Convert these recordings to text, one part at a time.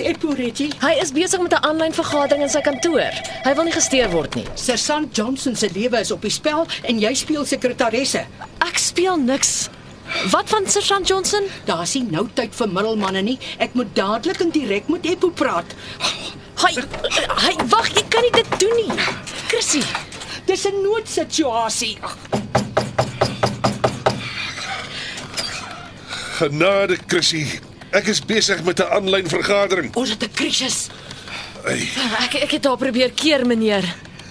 Waar is Eppo Reggie? Hy is besig met 'n aanlyn vergadering in sy kantoor. Hy wil nie gesteer word nie. Sergeant Johnson se lewe is op die spel en jy speel sekretaresse. Ek speel niks. Wat van Sergeant Johnson? Daar's nie nou tyd vir middelmanne nie. Ek moet dadelik en direk met Eppo praat. Hy hy wag, jy kan nie dit doen nie. Chrissy, Dis 'n noodsituasie. Genade, Chrissy. Ek is besig met 'n aanlyn vergadering. Ons het 'n krisis. Hey, ek ek het daar probeer keer, meneer.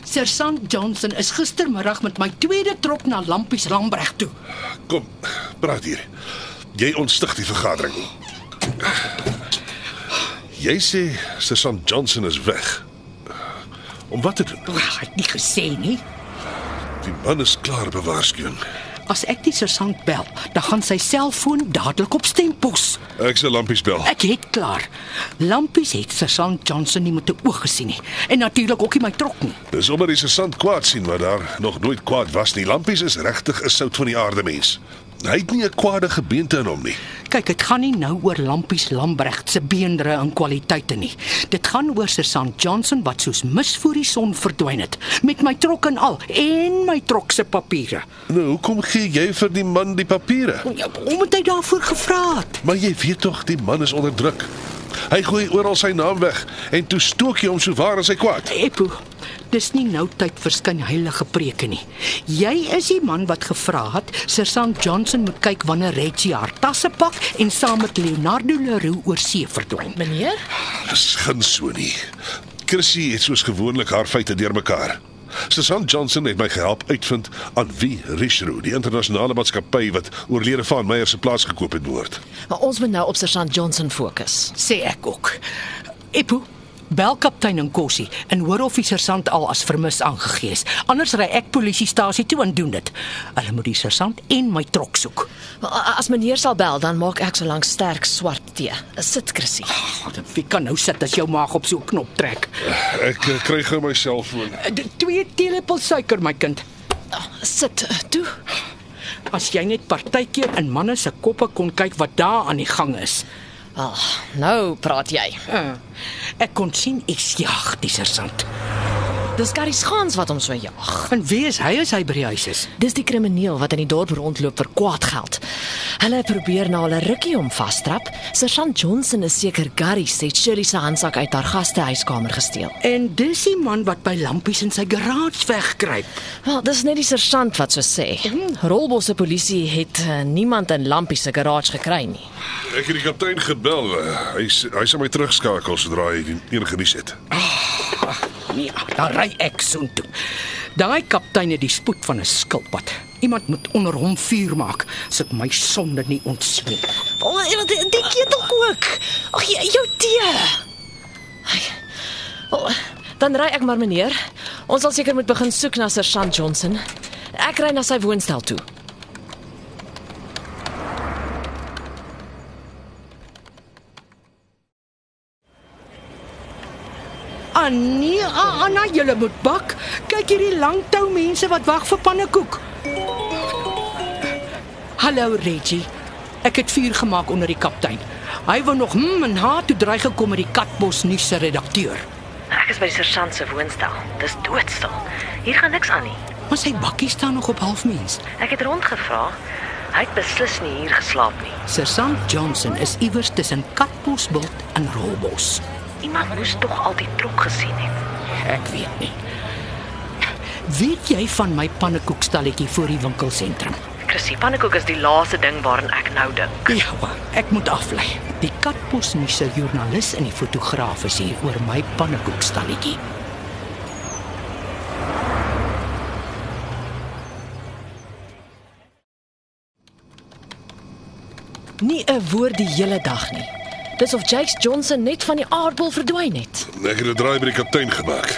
Sergeant Johnson is gistermiddag met my tweede trop na Lampies Lambreg toe. kom, praat hier. Jy ontstig die vergadering. Jy sê Sergeant Johnson is weg. Om wat te doen? Ek het nie gesê nie. Die man is klaar bewaarskuwing. As ek die sergeant bel, dan gaan sy selfoon dadelik op stempos. Ek sal lampies bel. Ek het klaar. Lampies het sergeant Johnson nie met 'n oog gesien nie en natuurlik ook nie my trok nie. Dis omdat die sergeant kwaad sien maar daar nog nooit kwaad was nie. Lampies is regtig 'n sout van die aarde mens. Hy het nie 'n kwade gebeente in hom nie. Kyk, dit gaan nie nou oor Lampies Lambregt se beenderre en kwaliteite nie. Dit gaan oor Sergeant Johnson wat soos mis voor die son verdwyn het met my trok en al en my trok se papiere. Nou, hoekom gee jy vir die man die papiere? Ja, Omdat hy daarvoor gevra het. Maar jy weet tog die man is onder druk. Hy gooi oral sy naam weg en toe stook jy hom so waar as hy kwaad. Eppo, dis nie nou tyd vir skynheilige preke nie. Jy is die man wat gevra het Sergeant Johnson moet kyk wanneer Reggie haar tasse pak en saam met Leonardo Leroux oor see verdwyn. Meneer? Dis geen so nie. Chrissy het soos gewoonlik haar feite deurmekaar. Susan Johnson het my gehelp uitvind aan wie Richroo, die internasionale maatskappy wat oorlede van Meyer se plaas gekoop het, behoort. Maar ons moet nou op Sergeant Johnson fokus. sê ek ook. Eppo, bel kaptein Nkosi en hoor of die sersant al as vermis aangegee is. Anders ry ek polisiestasie toe en doen dit. Hulle moet die sersant en my trok soek. As meneer sal bel, dan maak ek so lank sterk swart tee. Sit Chrissy. Oh, wie kan nou sit as jou maag op so 'n knop trek? Ek uh, kry gou my selfoon. Eh, Twee teelepels suiker my kind. Sit eh, toe. As jy net partykeer in manne se koppe kon kyk wat daar aan die gang is. Wel, nou praat jy. Uh, ek kon sien ek jag die sersant. Dis Gary Schans wat hom so jag. En wie is hy as hy by die huis is? Dis die krimineel wat in die dorp rondloop vir kwaad geld. Hulle probeer na hulle rukkie om vasstrap. Sergeant Johnson is seker Gary se Shirley se handsak uit haar gastehuiskamer gesteel. En dis die man wat by lampies in sy garage wegkruip. Wel, dis net die sergeant wat so sê. Rolbos se polisie het uh, niemand in Lampie se garage gekry nie. Ek het die kaptein gebel. Hy hy sal my terugskakel sodra hy enige nuus het. Nee, dan ry ek soontoe. Daai kaptein het die spoed van 'n skilpad. Iemand moet onder hom vuur maak ek my sonde nie ontsmeet. O, oh, die ketel ook. Ag, jy- jou tee. Ai. Oh, dan ry ek maar meneer. Ons sal seker moet begin soek na sergeant Johnson. Ek ry na sy woonstel toe. Ah nee, ah, Anna, jy moet bak. Kyk hierdie langtou mense wat wag vir pannekoek. Hallo Reggie. Ek het vuur gemaak onder die kaptein. Hy wou nog hm en ha toe dreig gekom met die Katbos nuus se redakteur. Ek is by die sergeant se woonstel. Dis doodstil. Hier gaan niks aan nie. Maar sy bakkie staan nog op halfmens. Ek het rondgevra. Hy het beslis nie hier geslaap nie. Sergeant Johnson is iewers tussen Katbosbult en Rolbos. Iemand moes tog al die trok gesien het. Ek weet nie. Weet jy van my pannekoekstalletjie voor die winkelsentrum? Chrissy, pannekoek is die laaste ding waaraan ek nou dink. Ja, ek moet aflei. Die Katbos nuus se joernalis en die fotograaf is hier oor my pannekoekstalletjie. Nie 'n woord die hele dag nie. Dis of Jakes Johnson net van die aardbol verdwyn het. Ek het 'n draai by die kaptein gemaak.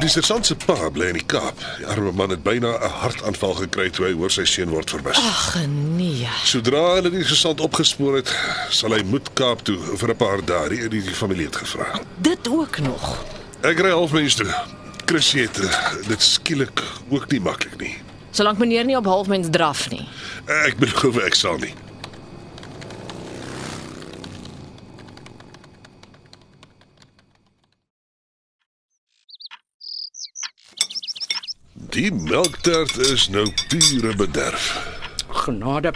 Die sergeant se pa bly in die Kaap. Die arme man het byna 'n hartaanval gekry toe hy hoor sy seun word vermis. Ag nee. Sodra hulle die sergeant opgespoor het, sal hy moet Kaap toe vir 'n paar dae. Die, die, die familie het gevra. Dit ook nog. Ek ry halfmens toe. Chris het eh, dit skielik ook nie maklik nie. Solank meneer nie op halfmens draf nie. Ek beloof ek sal nie. Die melktert is nou pure bederf. Genade.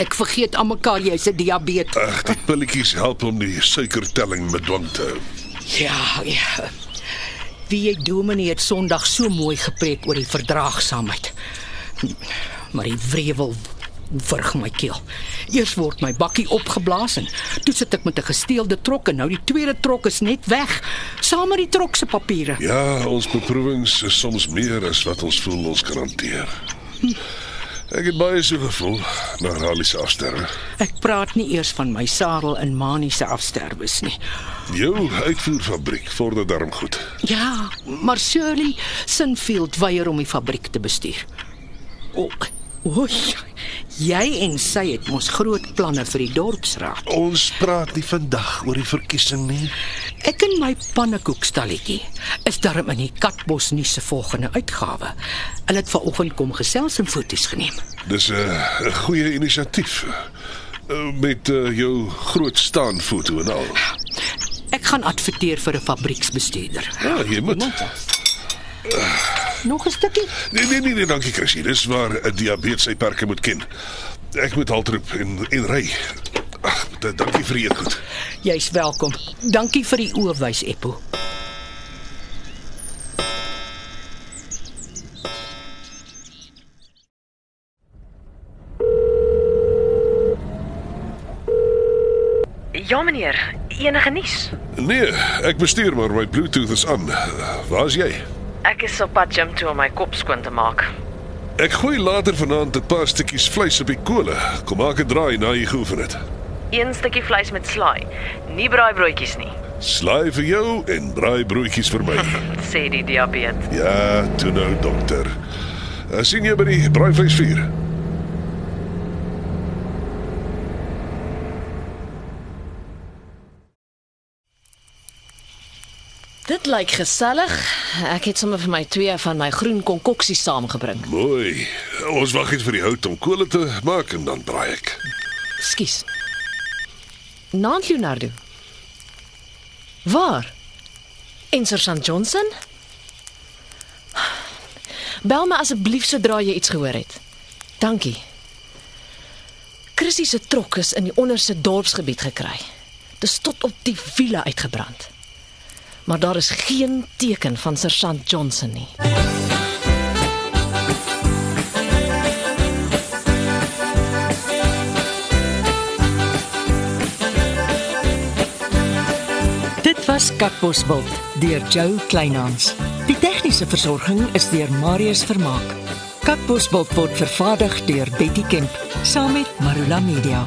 Ek vergeet aan mekaar jy's 'n diabetes. Ag, die pilletjies help om die suikertelling bedwang te hou. Ja, ja. Wie jy dominee het Sondag so mooi gepreek oor die verdraagsaamheid. Maar die wrevel wurg my keel. Eers word my bakkie opgeblaas en toe sit ek met 'n gesteelde trok en nou die tweede trok is net weg saam met die trok se papiere. Ja, ons beproewings is soms meer as wat ons voel ons kan hanteer. Ek het baie so gevoel na Raleigh se afsterwe. Ek praat nie eers van my sadel en maniese afsterwes nie. Jou uitvoerfabriek vorder darm goed. Ja, maar Shirley Sinfield weier om die fabriek te bestuur. O, oei. Jy en sy het mos groot planne vir die dorpsraad. Ons praat nie vandag oor die verkiesing nie. Ek en my pannekoekstalletjie is darm in die Katbos nuus se volgende uitgawe. Hulle het vanoggend kom gesels en foto's geneem. Dis 'n uh, goeie inisiatief. Uh, met uh, jou groot staan foto en al. Ek gaan adverteer vir 'n fabrieksbestuurder. Ja, jy moet. Nog 'n stukkie? Nee nee nee, nee dankie Chrissy. Dis waar 'n diabetes sy perke moet ken. Ek moet haltroep en en ry. Ag, da- dankie vir die eetgoed. Jy's welkom. Dankie vir die oorwys, Eppo. Ja meneer, enige nuus? Nee, ek bestuur maar my Bluetooth is aan. Waar's jy? Ek is op pad gym toe om my kop skoon te maak. Ek gooi later vanaand 'n paar stukkies vleis op die kolle. Kom maak 'n draai na jy geoefen het. Een stukkie vleis met slaai, nie braaibroodjies nie, Slaai vir jou en braai broodjies vir my. sê die diabetes. Ja, toe nou dokter. Uh, sien jy by die braaivleisvuur? Dit lyk gesellig. Ek het sommer vir my twee van my groen konkoksies saamgebring. Mooi. Ons wag net vir die hout om kolle te maak en dan braai ek. Skus. Nant Leonardo. Waar? In St Johnson? Bel my asseblief sodra jy iets gehoor het. Dankie. Chrissy se trok is in die onderste dorpsgebied gekry. Dis tot op die wiele uitgebrand. Maar daar is geen teken van St Johnson nie. Dit was Katbosveld deur Jo Kleinhans. Die tegniese versorging is deur Marius Vermaak. Katbosveld word vervaardig deur Betty Kemp saam met Marula Media.